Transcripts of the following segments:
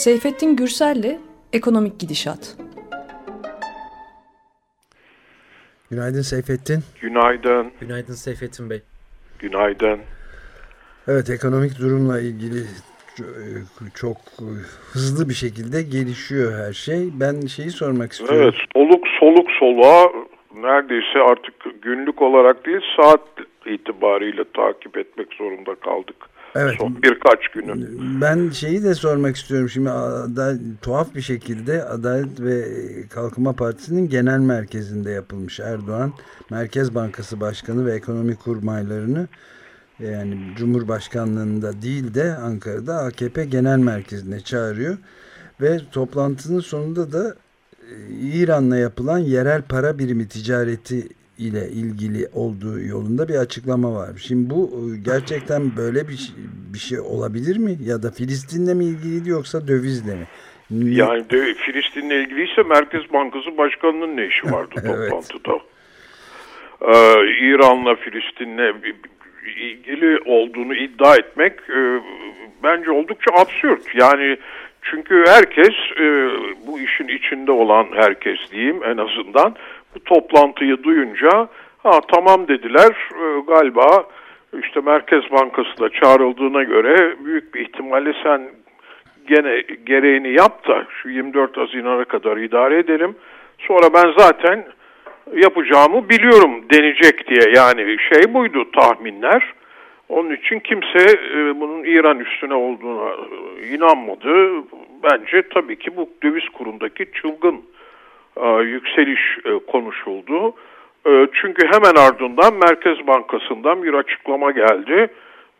Seyfettin Gürsel'le Ekonomik Gidişat. Günaydın Seyfettin. Günaydın. Günaydın Seyfettin Bey. Günaydın. Evet ekonomik durumla ilgili çok hızlı bir şekilde gelişiyor her şey. Ben şeyi sormak istiyorum. Evet soluk soluk soluğa neredeyse artık günlük olarak değil saat itibariyle takip etmek zorunda kaldık. Evet. Son birkaç günü. Ben şeyi de sormak istiyorum şimdi da, tuhaf bir şekilde Adalet ve Kalkınma Partisi'nin genel merkezinde yapılmış Erdoğan Merkez Bankası Başkanı ve ekonomi kurmaylarını yani Cumhurbaşkanlığında değil de Ankara'da AKP Genel Merkezi'ne çağırıyor ve toplantının sonunda da e, İran'la yapılan yerel para birimi ticareti ile ilgili olduğu yolunda bir açıklama var. Şimdi bu e, gerçekten böyle bir şey, bir şey olabilir mi? Ya da Filistin'le mi ilgiliydi yoksa dövizle mi? Yani de, Filistin'le ilgiliyse Merkez Bankası Başkanı'nın ne işi vardı evet. toplantıda? Ee, İran'la Filistin'le ilgili olduğunu iddia etmek e, bence oldukça absürt. Yani çünkü herkes e, bu işin içinde olan herkes diyeyim en azından bu toplantıyı duyunca ha tamam dediler e, galiba işte Merkez Bankası da çağrıldığına göre büyük bir ihtimalle sen gene gereğini yap da şu 24 Haziran'a kadar idare edelim. Sonra ben zaten yapacağımı biliyorum denecek diye yani şey buydu tahminler. Onun için kimse e, bunun İran üstüne olduğuna e, inanmadı. Bence tabii ki bu döviz kurundaki çılgın yükseliş e, konuşuldu. E, çünkü hemen ardından Merkez Bankası'ndan bir açıklama geldi.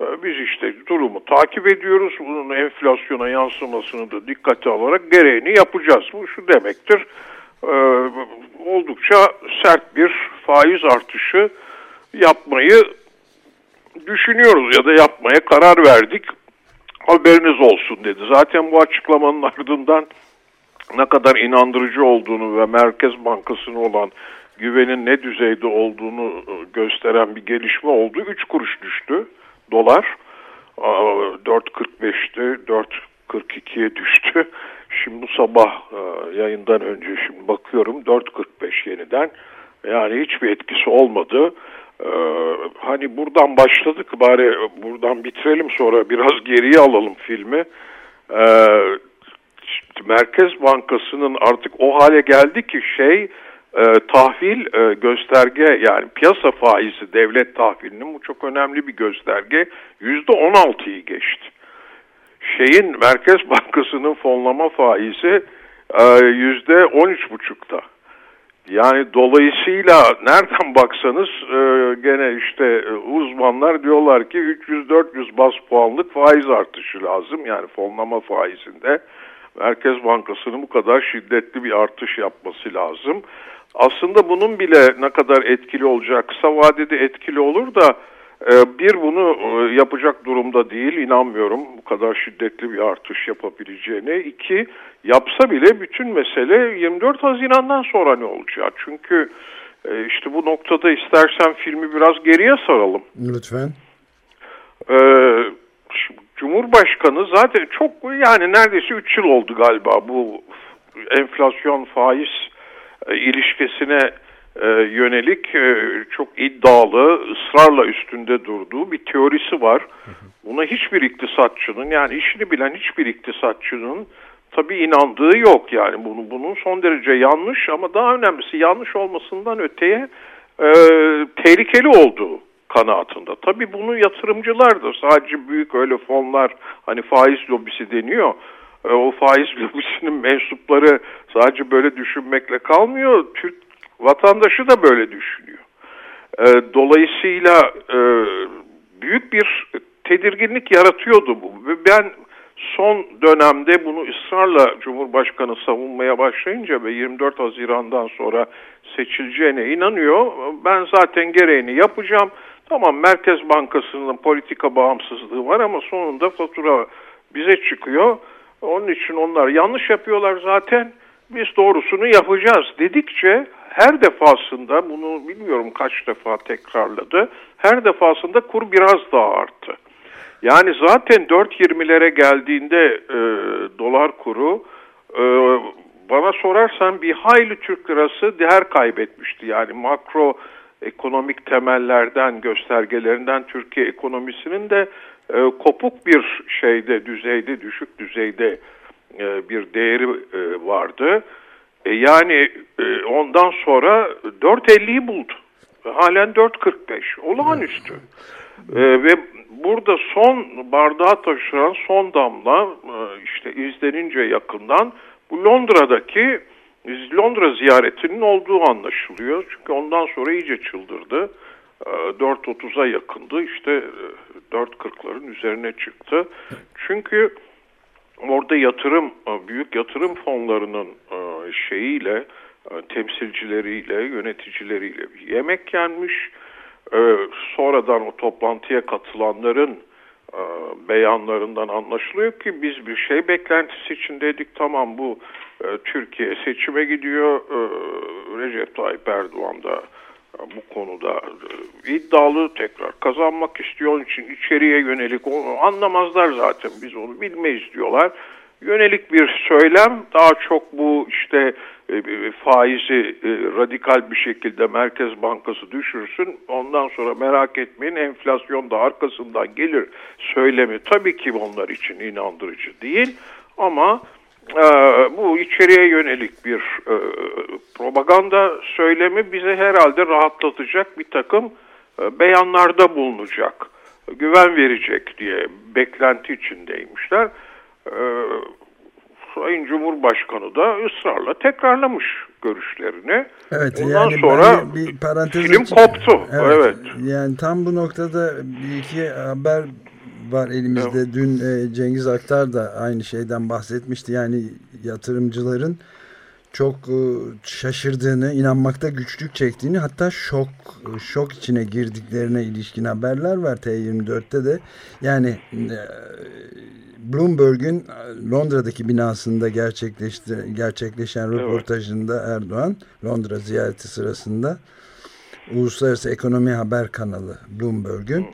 E, biz işte durumu takip ediyoruz. Bunun enflasyona yansımasını da dikkate alarak gereğini yapacağız. Bu şu demektir. E, oldukça sert bir faiz artışı yapmayı düşünüyoruz ya da yapmaya karar verdik. Haberiniz olsun dedi. Zaten bu açıklamanın ardından ne kadar inandırıcı olduğunu ve Merkez Bankası'na olan güvenin ne düzeyde olduğunu e, gösteren bir gelişme oldu. 3 kuruş düştü dolar. 4.45'ti, 4.42'ye düştü. Şimdi bu sabah e, yayından önce şimdi bakıyorum 4.45 yeniden. Yani hiçbir etkisi olmadı. Ee, hani buradan başladık bari buradan bitirelim sonra biraz geriye alalım filmi. Merkez Bankası'nın artık o hale geldi ki şey e, tahvil e, gösterge yani piyasa faizi devlet tahvilinin bu çok önemli bir gösterge yüzde on altıyı geçti. Şeyin Merkez Bankası'nın fonlama faizi e, yüzde on üç buçukta. Yani dolayısıyla nereden baksanız e, gene işte e, uzmanlar diyorlar ki 300-400 bas puanlık faiz artışı lazım. Yani fonlama faizinde Merkez Bankası'nın bu kadar şiddetli bir artış yapması lazım. Aslında bunun bile ne kadar etkili olacak, kısa vadede etkili olur da e, bir bunu e, yapacak durumda değil, inanmıyorum bu kadar şiddetli bir artış yapabileceğine. İki, yapsa bile bütün mesele 24 Haziran'dan sonra ne olacak? Çünkü e, işte bu noktada istersen filmi biraz geriye saralım. Lütfen. Ee, Cumhurbaşkanı zaten çok yani neredeyse 3 yıl oldu galiba bu enflasyon faiz e, ilişkisine e, yönelik e, çok iddialı, ısrarla üstünde durduğu bir teorisi var. Buna hiçbir iktisatçının yani işini bilen hiçbir iktisatçının tabii inandığı yok yani bunu bunun son derece yanlış ama daha önemlisi yanlış olmasından öteye e, tehlikeli olduğu kanaatında. Tabii bunu yatırımcılar da sadece büyük öyle fonlar hani faiz lobisi deniyor. E, o faiz lobisinin mensupları sadece böyle düşünmekle kalmıyor. Türk vatandaşı da böyle düşünüyor. E, dolayısıyla e, büyük bir tedirginlik yaratıyordu bu. Ben son dönemde bunu ısrarla Cumhurbaşkanı savunmaya başlayınca ve 24 Haziran'dan sonra seçileceğine inanıyor. Ben zaten gereğini yapacağım. Tamam Merkez Bankası'nın politika bağımsızlığı var ama sonunda fatura bize çıkıyor. Onun için onlar yanlış yapıyorlar zaten. Biz doğrusunu yapacağız dedikçe her defasında bunu bilmiyorum kaç defa tekrarladı. Her defasında kur biraz daha arttı. Yani zaten 4.20'lere geldiğinde e, dolar kuru e, bana sorarsan bir hayli Türk lirası değer kaybetmişti. Yani makro ekonomik temellerden, göstergelerinden Türkiye ekonomisinin de e, kopuk bir şeyde, düzeyde, düşük düzeyde e, bir değeri e, vardı. E, yani e, ondan sonra 4.50'yi buldu. Halen 4.45. Olağanüstü. E, ve burada son bardağa taşıran son damla e, işte izlenince yakından bu Londra'daki Londra ziyaretinin olduğu anlaşılıyor. Çünkü ondan sonra iyice çıldırdı. 4.30'a e, yakındı. İşte 4.40'ların e, üzerine çıktı. Çünkü orada yatırım, e, büyük yatırım fonlarının şeyiyle, temsilcileriyle, yöneticileriyle yemek yenmiş. Sonradan o toplantıya katılanların beyanlarından anlaşılıyor ki biz bir şey beklentisi içindeydik. Tamam bu e, Türkiye seçime gidiyor. E, Recep Tayyip Erdoğan da e, bu konuda iddialı tekrar kazanmak istiyor. İçin içeriye yönelik onu anlamazlar zaten biz onu bilmeyiz diyorlar. Yönelik bir söylem daha çok bu işte faizi radikal bir şekilde Merkez Bankası düşürsün. Ondan sonra merak etmeyin enflasyon da arkasından gelir söylemi tabii ki onlar için inandırıcı değil. Ama e, bu içeriye yönelik bir e, propaganda söylemi bize herhalde rahatlatacak bir takım e, beyanlarda bulunacak, güven verecek diye beklenti içindeymişler. E, Sayın Cumhurbaşkanı da ısrarla tekrarlamış görüşlerini. Evet, Ondan yani sonra bir parantez film koptu. Evet, evet. Yani tam bu noktada bir iki haber var elimizde. Evet. Dün e, Cengiz Aktar da aynı şeyden bahsetmişti. Yani yatırımcıların çok e, şaşırdığını, inanmakta güçlük çektiğini hatta şok şok içine girdiklerine ilişkin haberler var T24'te de. Yani e, Bloomberg'ün Londra'daki binasında gerçekleşti, gerçekleşen röportajında Erdoğan Londra ziyareti sırasında Uluslararası Ekonomi Haber kanalı Bloomberg'ün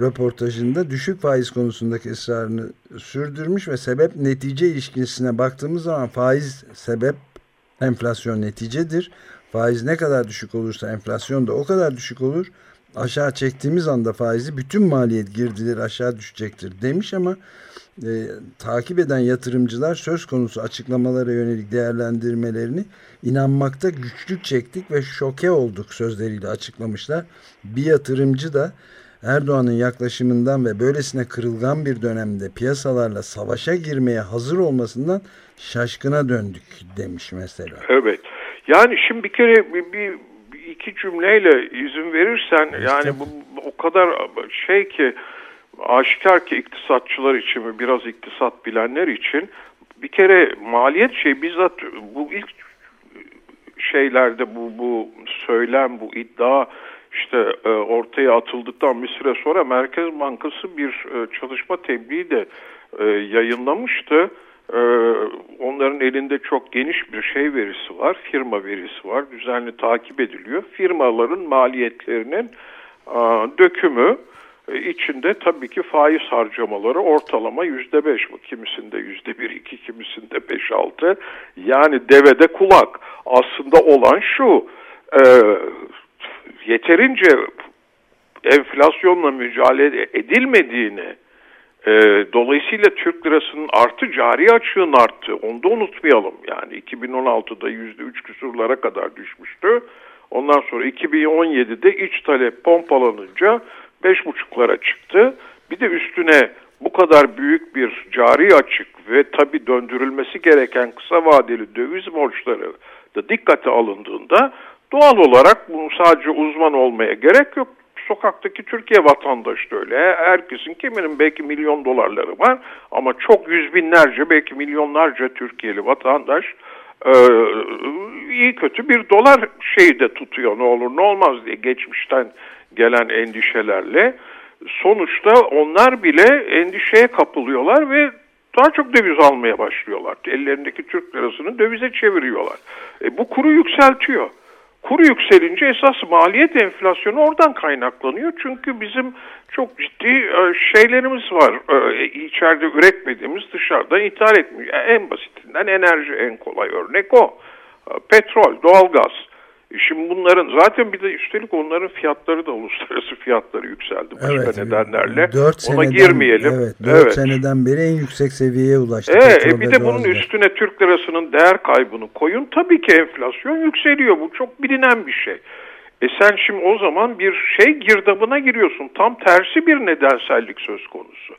röportajında düşük faiz konusundaki ısrarını sürdürmüş ve sebep netice ilişkisine baktığımız zaman faiz sebep enflasyon neticedir. Faiz ne kadar düşük olursa enflasyon da o kadar düşük olur. Aşağı çektiğimiz anda faizi bütün maliyet girdileri aşağı düşecektir demiş ama e, takip eden yatırımcılar söz konusu açıklamalara yönelik değerlendirmelerini inanmakta güçlük çektik ve şoke olduk sözleriyle açıklamışlar. Bir yatırımcı da Erdoğan'ın yaklaşımından ve böylesine kırılgan bir dönemde piyasalarla savaşa girmeye hazır olmasından şaşkına döndük demiş mesela. Evet. Yani şimdi bir kere bir, bir iki cümleyle izin verirsen işte. yani bu o kadar şey ki aşikar ki iktisatçılar için ve biraz iktisat bilenler için bir kere maliyet şey bizzat bu ilk şeylerde bu bu söylem bu iddia işte e, ortaya atıldıktan bir süre sonra Merkez Bankası bir e, çalışma tebliği de e, yayınlamıştı. E, onların elinde çok geniş bir şey verisi var, firma verisi var, düzenli takip ediliyor. Firmaların maliyetlerinin e, dökümü e, içinde tabii ki faiz harcamaları ortalama yüzde beş bu kimisinde yüzde bir iki kimisinde beş altı yani devede kulak aslında olan şu e, yeterince enflasyonla mücadele edilmediğini e, dolayısıyla Türk lirasının artı cari açığın arttı. Onu da unutmayalım. Yani 2016'da %3 küsurlara kadar düşmüştü. Ondan sonra 2017'de iç talep pompalanınca 5,5'lara çıktı. Bir de üstüne bu kadar büyük bir cari açık ve tabi döndürülmesi gereken kısa vadeli döviz borçları da dikkate alındığında Doğal olarak bunu sadece uzman olmaya gerek yok. Sokaktaki Türkiye vatandaşı da öyle. Herkesin kiminin belki milyon dolarları var ama çok yüz binlerce belki milyonlarca Türkiye'li vatandaş e, iyi kötü bir dolar şeyi de tutuyor ne olur ne olmaz diye geçmişten gelen endişelerle. Sonuçta onlar bile endişeye kapılıyorlar ve daha çok döviz almaya başlıyorlar. Ellerindeki Türk lirasını dövize çeviriyorlar. E, bu kuru yükseltiyor Kuru yükselince esas maliyet enflasyonu oradan kaynaklanıyor. Çünkü bizim çok ciddi e, şeylerimiz var. E, içeride üretmediğimiz dışarıdan ithal etmiyor. En basitinden enerji en kolay örnek o. E, petrol, doğalgaz. Şimdi bunların zaten bir de üstelik onların fiyatları da uluslararası fiyatları yükseldi başka evet, nedenlerle. 4 seneden, Ona girmeyelim. Evet, 4 evet. seneden beri en yüksek seviyeye ulaştı. Evet, e, bir de bunun üstüne Türk lirasının değer kaybını koyun. Tabii ki enflasyon yükseliyor. Bu çok bilinen bir şey. E sen şimdi o zaman bir şey girdabına giriyorsun. Tam tersi bir nedensellik söz konusu.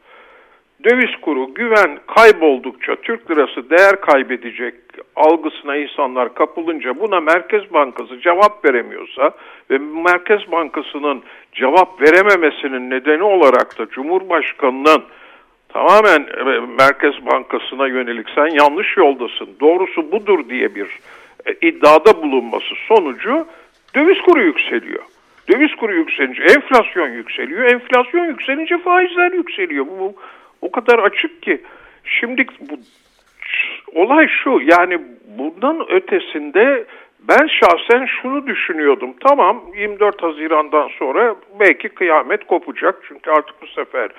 Döviz kuru güven kayboldukça Türk lirası değer kaybedecek algısına insanlar kapılınca buna Merkez Bankası cevap veremiyorsa ve Merkez Bankası'nın cevap verememesinin nedeni olarak da Cumhurbaşkanı'nın tamamen e, Merkez Bankası'na yönelik sen yanlış yoldasın, doğrusu budur diye bir e, iddiada bulunması sonucu döviz kuru yükseliyor. Döviz kuru yükselince enflasyon yükseliyor. Enflasyon yükselince faizler yükseliyor. Bu, o kadar açık ki. Şimdi bu olay şu yani bundan ötesinde ben şahsen şunu düşünüyordum. Tamam 24 Haziran'dan sonra belki kıyamet kopacak. Çünkü artık bu sefer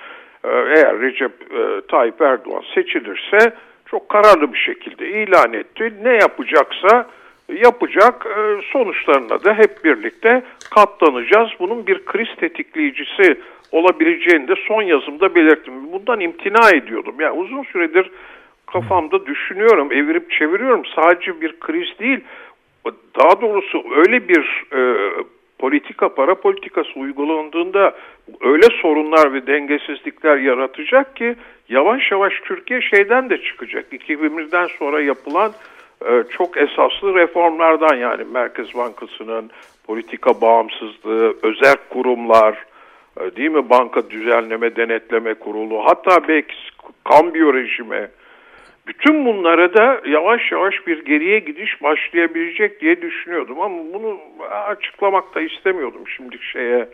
e, eğer Recep e, Tayyip Erdoğan seçilirse çok kararlı bir şekilde ilan etti. Ne yapacaksa yapacak e, sonuçlarına da hep birlikte katlanacağız. Bunun bir kriz tetikleyicisi olabileceğini de son yazımda belirttim. Bundan imtina ediyordum. Yani uzun süredir kafamda düşünüyorum, evirip çeviriyorum. Sadece bir kriz değil, daha doğrusu öyle bir e, politika, para politikası uygulandığında öyle sorunlar ve dengesizlikler yaratacak ki yavaş yavaş Türkiye şeyden de çıkacak. 2001'den sonra yapılan e, çok esaslı reformlardan yani Merkez Bankası'nın politika bağımsızlığı, özel kurumlar, değil mi? Banka düzenleme denetleme kurulu, hatta belki kambiyo rejimi, bütün bunlara da yavaş yavaş bir geriye gidiş başlayabilecek diye düşünüyordum. Ama bunu açıklamak da istemiyordum. Şimdi şeye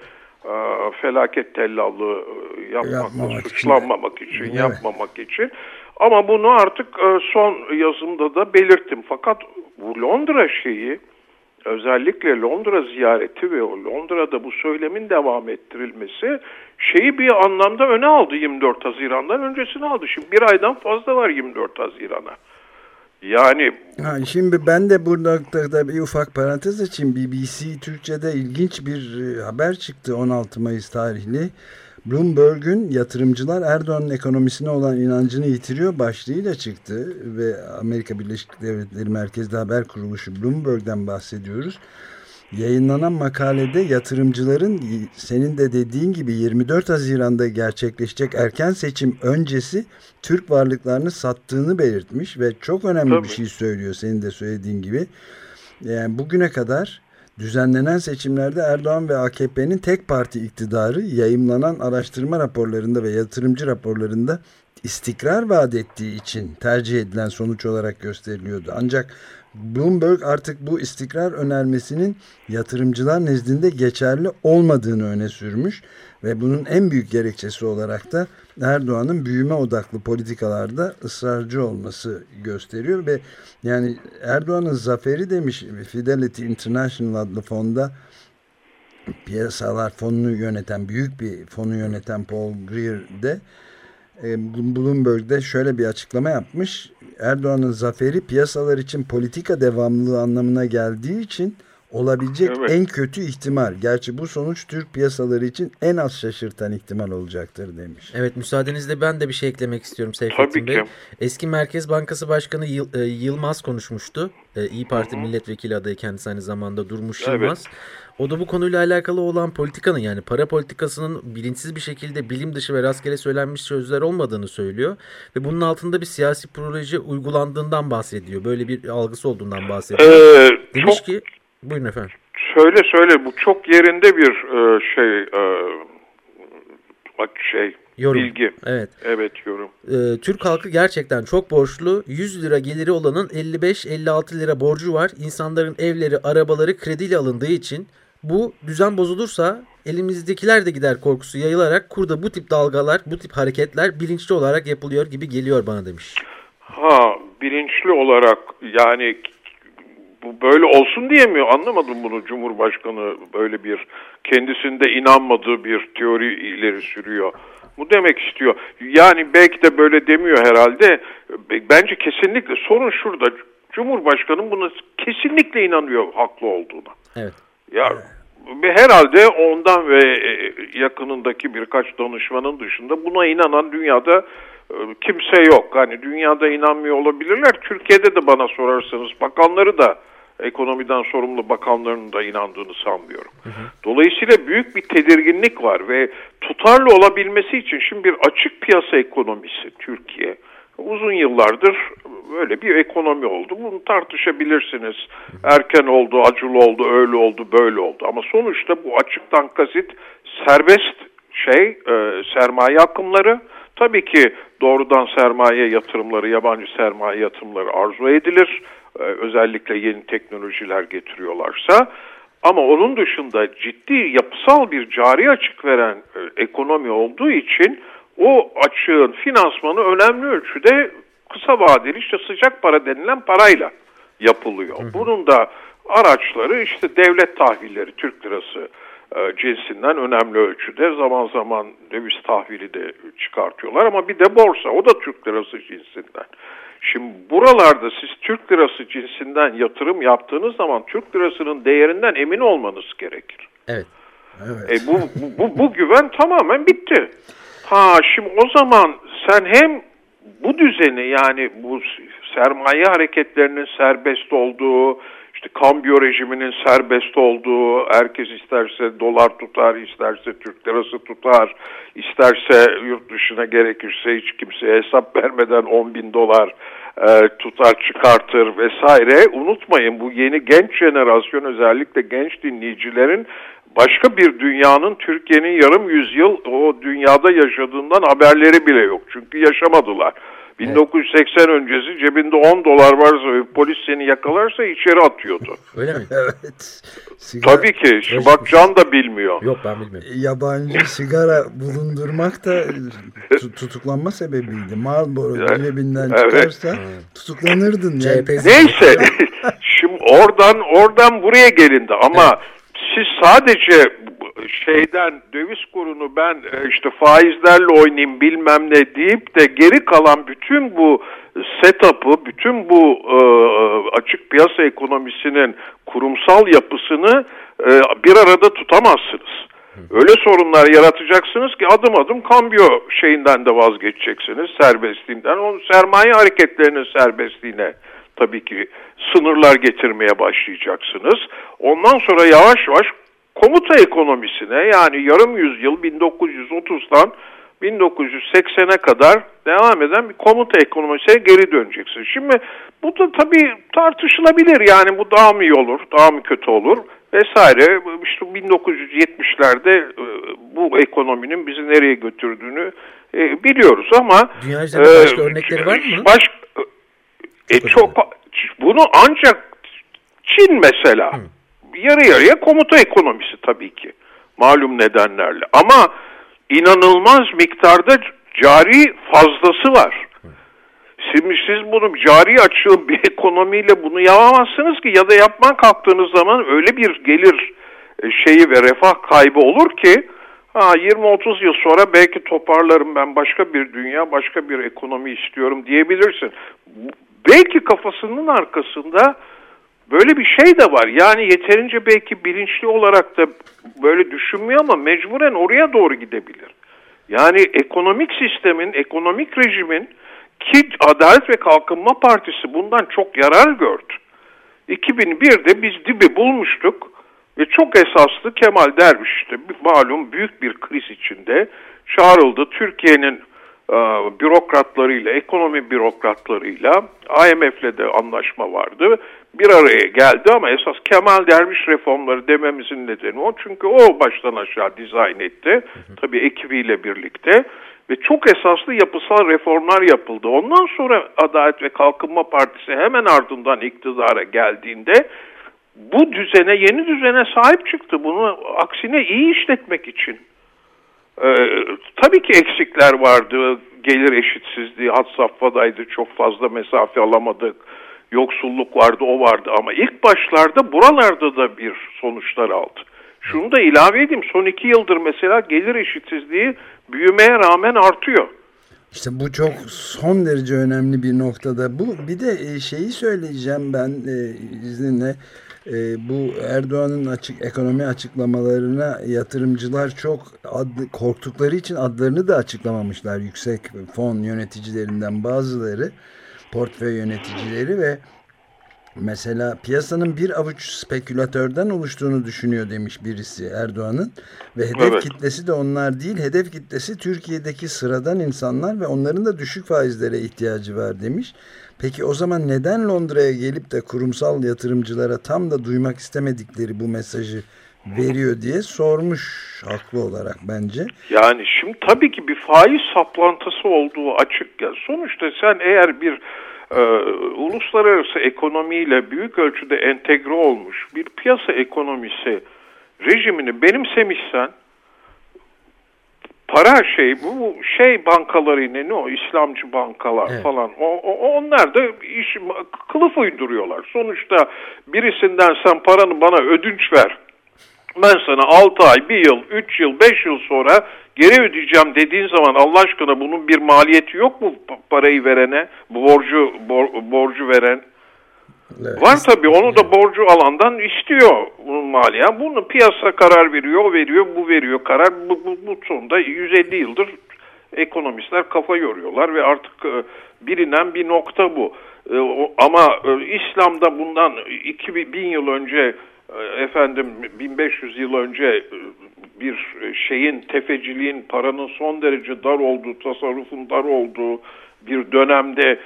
e, felaket tellallığı yapmakla yapmamak suçlanmamak için, için yapmamak için. Ama bunu artık e, son yazımda da belirttim. Fakat bu Londra şeyi özellikle Londra ziyareti ve Londra'da bu söylemin devam ettirilmesi şeyi bir anlamda öne aldı 24 Haziran'dan öncesini aldı. Şimdi bir aydan fazla var 24 Haziran'a. Yani ha, şimdi ben de burada da bir ufak parantez açayım. BBC Türkçe'de ilginç bir e, haber çıktı 16 Mayıs tarihli. Bloomberg'un yatırımcılar Erdoğan'ın ekonomisine olan inancını yitiriyor başlığıyla çıktı ve Amerika Birleşik Devletleri Merkezli Haber Kuruluşu Bloomberg'den bahsediyoruz. Yayınlanan makalede yatırımcıların senin de dediğin gibi 24 Haziran'da gerçekleşecek erken seçim öncesi Türk varlıklarını sattığını belirtmiş ve çok önemli Tabii. bir şey söylüyor senin de söylediğin gibi. Yani bugüne kadar Düzenlenen seçimlerde Erdoğan ve AKP'nin tek parti iktidarı yayımlanan araştırma raporlarında ve yatırımcı raporlarında istikrar vaat ettiği için tercih edilen sonuç olarak gösteriliyordu. Ancak Bloomberg artık bu istikrar önermesinin yatırımcılar nezdinde geçerli olmadığını öne sürmüş ve bunun en büyük gerekçesi olarak da Erdoğan'ın büyüme odaklı politikalarda ısrarcı olması gösteriyor ve yani Erdoğan'ın zaferi demiş Fidelity International adlı fonda piyasalar fonunu yöneten büyük bir fonu yöneten Paul Greer de e, Bloomberg'de şöyle bir açıklama yapmış. Erdoğan'ın zaferi piyasalar için politika devamlılığı anlamına geldiği için olabilecek evet. en kötü ihtimal. Gerçi bu sonuç Türk piyasaları için en az şaşırtan ihtimal olacaktır demiş. Evet müsaadenizle ben de bir şey eklemek istiyorum Seyfettin Bey. Eski Merkez Bankası Başkanı Yıl, e, Yılmaz konuşmuştu. E, İyi Parti Hı -hı. milletvekili adayı kendisi aynı zamanda Durmuş evet. Yılmaz. O da bu konuyla alakalı olan politikanın yani para politikasının bilinçsiz bir şekilde bilim dışı ve rastgele söylenmiş sözler olmadığını söylüyor. Ve bunun altında bir siyasi proje uygulandığından bahsediyor. Böyle bir algısı olduğundan bahsediyor. Ee, Demiş çok... ki Buyurun efendim. Söyle söyle bu çok yerinde bir e, şey e, şey yorum. bilgi. Evet. Evet yorum. Ee, Türk halkı gerçekten çok borçlu. 100 lira geliri olanın 55-56 lira borcu var. İnsanların evleri, arabaları krediyle alındığı için bu düzen bozulursa elimizdekiler de gider korkusu yayılarak kurda bu tip dalgalar, bu tip hareketler bilinçli olarak yapılıyor gibi geliyor bana demiş. Ha bilinçli olarak yani bu böyle olsun diyemiyor. Anlamadım bunu Cumhurbaşkanı böyle bir kendisinde inanmadığı bir teori ileri sürüyor. Bu demek istiyor. Yani belki de böyle demiyor herhalde. Bence kesinlikle sorun şurada. Cumhurbaşkanı buna kesinlikle inanıyor haklı olduğuna. Evet. Ya herhalde ondan ve e, yakınındaki birkaç danışmanın dışında buna inanan dünyada e, kimse yok. Hani dünyada inanmıyor olabilirler. Türkiye'de de bana sorarsanız bakanları da ekonomiden sorumlu bakanların da inandığını sanmıyorum. Hı hı. Dolayısıyla büyük bir tedirginlik var ve tutarlı olabilmesi için şimdi bir açık piyasa ekonomisi Türkiye uzun yıllardır böyle bir ekonomi oldu. Bunu tartışabilirsiniz. Erken oldu, acılı oldu, öyle oldu, böyle oldu. Ama sonuçta bu açıktan kasıt serbest şey, e, sermaye akımları. Tabii ki doğrudan sermaye yatırımları, yabancı sermaye yatırımları arzu edilir. E, özellikle yeni teknolojiler getiriyorlarsa. Ama onun dışında ciddi yapısal bir cari açık veren e, ekonomi olduğu için o açığın finansmanı önemli ölçüde kısa vadeli işte sıcak para denilen parayla yapılıyor. Bunun da araçları işte devlet tahvilleri Türk lirası cinsinden önemli ölçüde zaman zaman döviz tahvili de çıkartıyorlar ama bir de borsa o da Türk lirası cinsinden. Şimdi buralarda siz Türk lirası cinsinden yatırım yaptığınız zaman Türk lirasının değerinden emin olmanız gerekir. Evet. evet. E bu, bu, bu güven tamamen bitti. Ha şimdi o zaman sen hem bu düzeni yani bu sermaye hareketlerinin serbest olduğu, işte kambiyo rejiminin serbest olduğu, herkes isterse dolar tutar, isterse Türk lirası tutar, isterse yurt dışına gerekirse hiç kimseye hesap vermeden 10 bin dolar e, tutar çıkartır vesaire. Unutmayın bu yeni genç jenerasyon özellikle genç dinleyicilerin başka bir dünyanın Türkiye'nin yarım yüzyıl o dünyada yaşadığından haberleri bile yok. Çünkü yaşamadılar. 1980 öncesi cebinde 10 dolar varsa ve polis seni yakalarsa içeri atıyordu. Öyle mi? evet. Sigara... Tabii ki. Şu bak Can da bilmiyor. Yok ben bilmiyorum. Yabancı sigara bulundurmak da tutuklanma sebebiydi. Marlboro evet. cebinden evet. çıkarsa tutuklanırdın. Yani. Neyse. Şimdi oradan oradan buraya gelindi ama evet siz sadece şeyden döviz kurunu ben e, işte faizlerle oynayayım bilmem ne deyip de geri kalan bütün bu setup'ı, bütün bu e, açık piyasa ekonomisinin kurumsal yapısını e, bir arada tutamazsınız. Öyle sorunlar yaratacaksınız ki adım adım kambiyo şeyinden de vazgeçeceksiniz, serbestliğinden. O sermaye hareketlerinin serbestliğine tabii ki sınırlar getirmeye başlayacaksınız. Ondan sonra yavaş yavaş komuta ekonomisine yani yarım yüzyıl 1930'dan 1980'e kadar devam eden bir komuta ekonomisine geri döneceksin. Şimdi bu da tabii tartışılabilir yani bu daha mı iyi olur, daha mı kötü olur vesaire. İşte 1970'lerde e, bu ekonominin bizi nereye götürdüğünü e, biliyoruz ama Dünya üzerinde başka e, örnekleri var mı? Baş, e, çok bunu ancak Çin mesela Hı. Yarı yarıya komuta ekonomisi tabii ki malum nedenlerle. Ama inanılmaz miktarda cari fazlası var. Şimdi siz bunu cari açığın bir ekonomiyle bunu yapamazsınız ki ya da yapman kalktığınız zaman öyle bir gelir e, şeyi ve refah kaybı olur ki ha 20-30 yıl sonra belki toparlarım ben başka bir dünya, başka bir ekonomi istiyorum. diyebilirsin. Belki kafasının arkasında böyle bir şey de var. Yani yeterince belki bilinçli olarak da böyle düşünmüyor ama mecburen oraya doğru gidebilir. Yani ekonomik sistemin, ekonomik rejimin ki Adalet ve Kalkınma Partisi bundan çok yarar gördü. 2001'de biz dibi bulmuştuk ve çok esaslı Kemal Derviş işte malum büyük bir kriz içinde çağrıldı. Türkiye'nin e, bürokratlarıyla, ekonomi bürokratlarıyla IMF'le de anlaşma vardı. Bir araya geldi ama esas Kemal Derviş reformları dememizin nedeni o. Çünkü o baştan aşağı dizayn etti. Tabii ekibiyle birlikte. Ve çok esaslı yapısal reformlar yapıldı. Ondan sonra Adalet ve Kalkınma Partisi hemen ardından iktidara geldiğinde bu düzene, yeni düzene sahip çıktı. Bunu aksine iyi işletmek için. Ee, tabii ki eksikler vardı. Gelir eşitsizliği had safhadaydı. Çok fazla mesafe alamadık. Yoksulluk vardı, o vardı ama ilk başlarda buralarda da bir sonuçlar aldı. Şunu da ilave edeyim, son iki yıldır mesela gelir eşitsizliği büyümeye rağmen artıyor. İşte bu çok son derece önemli bir noktada. Bu bir de e, şeyi söyleyeceğim ben e, izninle. E, bu Erdoğan'ın açık ekonomi açıklamalarına yatırımcılar çok adlı, korktukları için adlarını da açıklamamışlar. Yüksek fon yöneticilerinden bazıları, portföy yöneticileri ve Mesela piyasanın bir avuç spekülatörden oluştuğunu düşünüyor demiş birisi Erdoğan'ın. Ve hedef evet. kitlesi de onlar değil. Hedef kitlesi Türkiye'deki sıradan insanlar ve onların da düşük faizlere ihtiyacı var demiş. Peki o zaman neden Londra'ya gelip de kurumsal yatırımcılara tam da duymak istemedikleri bu mesajı veriyor diye sormuş haklı olarak bence. Yani şimdi tabii ki bir faiz saplantısı olduğu açık. Sonuçta sen eğer bir e, uluslararası ekonomiyle büyük ölçüde entegre olmuş bir piyasa ekonomisi rejimini benimsemişsen para şey bu şey bankaları yine ne o İslamcı bankalar evet. falan o, o, onlar da iş kılıf uyduruyorlar. Sonuçta birisinden sen paranı bana ödünç ver. Ben sana 6 ay, 1 yıl, 3 yıl, 5 yıl sonra geri ödeyeceğim dediğin zaman Allah aşkına bunun bir maliyeti yok mu parayı verene, borcu bor, borcu veren? Evet. Var tabii onu da borcu alandan istiyor bunun maliye. Bunu piyasa karar veriyor, veriyor, bu veriyor karar. Bu, bu, bu sonunda 150 yıldır ekonomistler kafa yoruyorlar ve artık e, bilinen bir nokta bu. E, ama e, İslam'da bundan 2000 yıl önce efendim 1500 yıl önce bir şeyin tefeciliğin paranın son derece dar olduğu, tasarrufun dar olduğu bir dönemde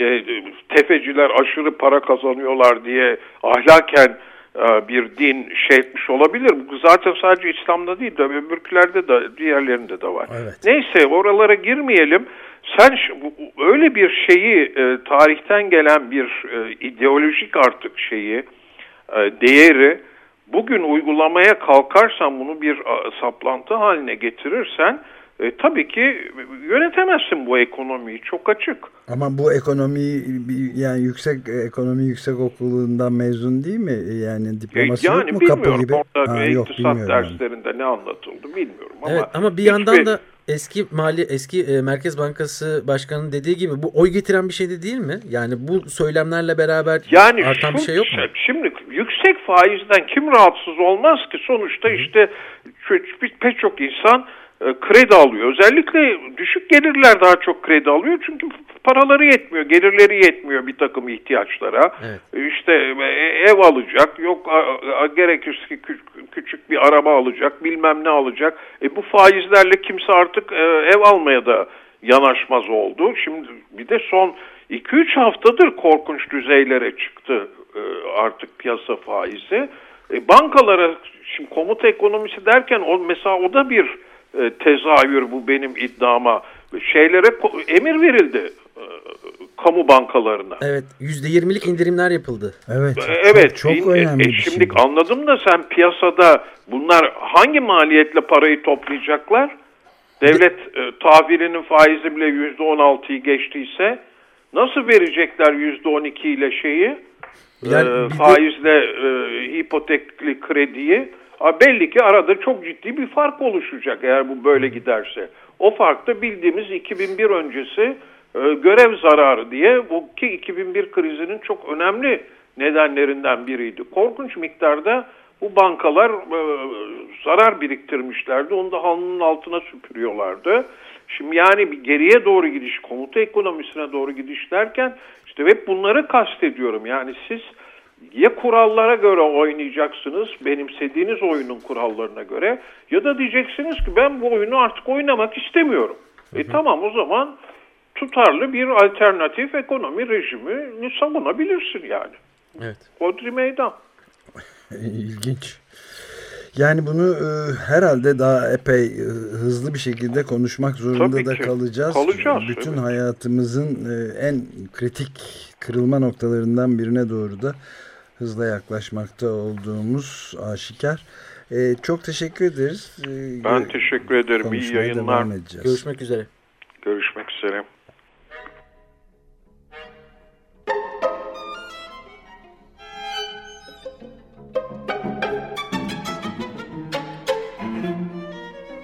e, tefeciler aşırı para kazanıyorlar diye ahlaken e, bir din şey etmiş olabilir. Bu zaten sadece İslam'da değil de öbürkülerde de diğerlerinde de var. Evet. Neyse oralara girmeyelim. Sen öyle bir şeyi e, tarihten gelen bir e, ideolojik artık şeyi e, değeri bugün uygulamaya kalkarsan bunu bir saplantı haline getirirsen e, tabii ki yönetemezsin bu ekonomiyi çok açık. Ama bu ekonomi yani yüksek ekonomi yüksek okulundan mezun değil mi? Yani diploması e, yani yok mu kapı gibi? Orada ha, yok, derslerinde yani. ne anlatıldı bilmiyorum ama. Evet ama bir yandan da eski mali eski e, Merkez Bankası Başkanı'nın dediği gibi bu oy getiren bir şey de değil mi? Yani bu söylemlerle beraber yani artan şu, bir şey yok mu? Şimdi yüksek faizden kim rahatsız olmaz ki? Sonuçta işte pek çok insan e, kredi alıyor. Özellikle düşük gelirler daha çok kredi alıyor çünkü paraları yetmiyor, gelirleri yetmiyor bir takım ihtiyaçlara. Evet. İşte e, ev alacak, yok gerekirse küçük bir araba alacak, bilmem ne alacak. E bu faizlerle kimse artık e, ev almaya da yanaşmaz oldu. Şimdi bir de son 2-3 haftadır korkunç düzeylere çıktı artık piyasa faizi. bankalara şimdi komut ekonomisi derken o mesela o da bir e, tezahür bu benim iddiama. Şeylere emir verildi e, kamu bankalarına. Evet yüzde yirmilik indirimler yapıldı. Evet. E, evet. Çok, çok önemli. E, şimdi şey. anladım da sen piyasada bunlar hangi maliyetle parayı toplayacaklar? Devlet e, tahvilinin faizi bile yüzde on altıyı geçtiyse nasıl verecekler yüzde on iki ile şeyi? Yani e, faizle e, hipotekli krediyi belli ki arada çok ciddi bir fark oluşacak eğer bu böyle giderse. O fark da bildiğimiz 2001 öncesi e, görev zararı diye bu ki 2001 krizinin çok önemli nedenlerinden biriydi. Korkunç miktarda bu bankalar e, zarar biriktirmişlerdi. Onu da halının altına süpürüyorlardı. Şimdi yani bir geriye doğru gidiş, komuta ekonomisine doğru gidiş derken işte hep bunları kastediyorum. Yani siz ya kurallara göre oynayacaksınız, benimsediğiniz oyunun kurallarına göre ya da diyeceksiniz ki ben bu oyunu artık oynamak istemiyorum. Hı e hı. E tamam o zaman tutarlı bir alternatif ekonomi rejimini savunabilirsin yani. Evet. Kodri meydan. İlginç. Yani bunu e, herhalde daha epey e, hızlı bir şekilde konuşmak zorunda Tabii da ki. kalacağız. Kalacağız. Bütün evet. hayatımızın e, en kritik kırılma noktalarından birine doğru da hızla yaklaşmakta olduğumuz aşikar. Ee, çok teşekkür ederiz. Ee, ben teşekkür ederim. İyi yayınlar. Görüşmek üzere. Görüşmek üzere.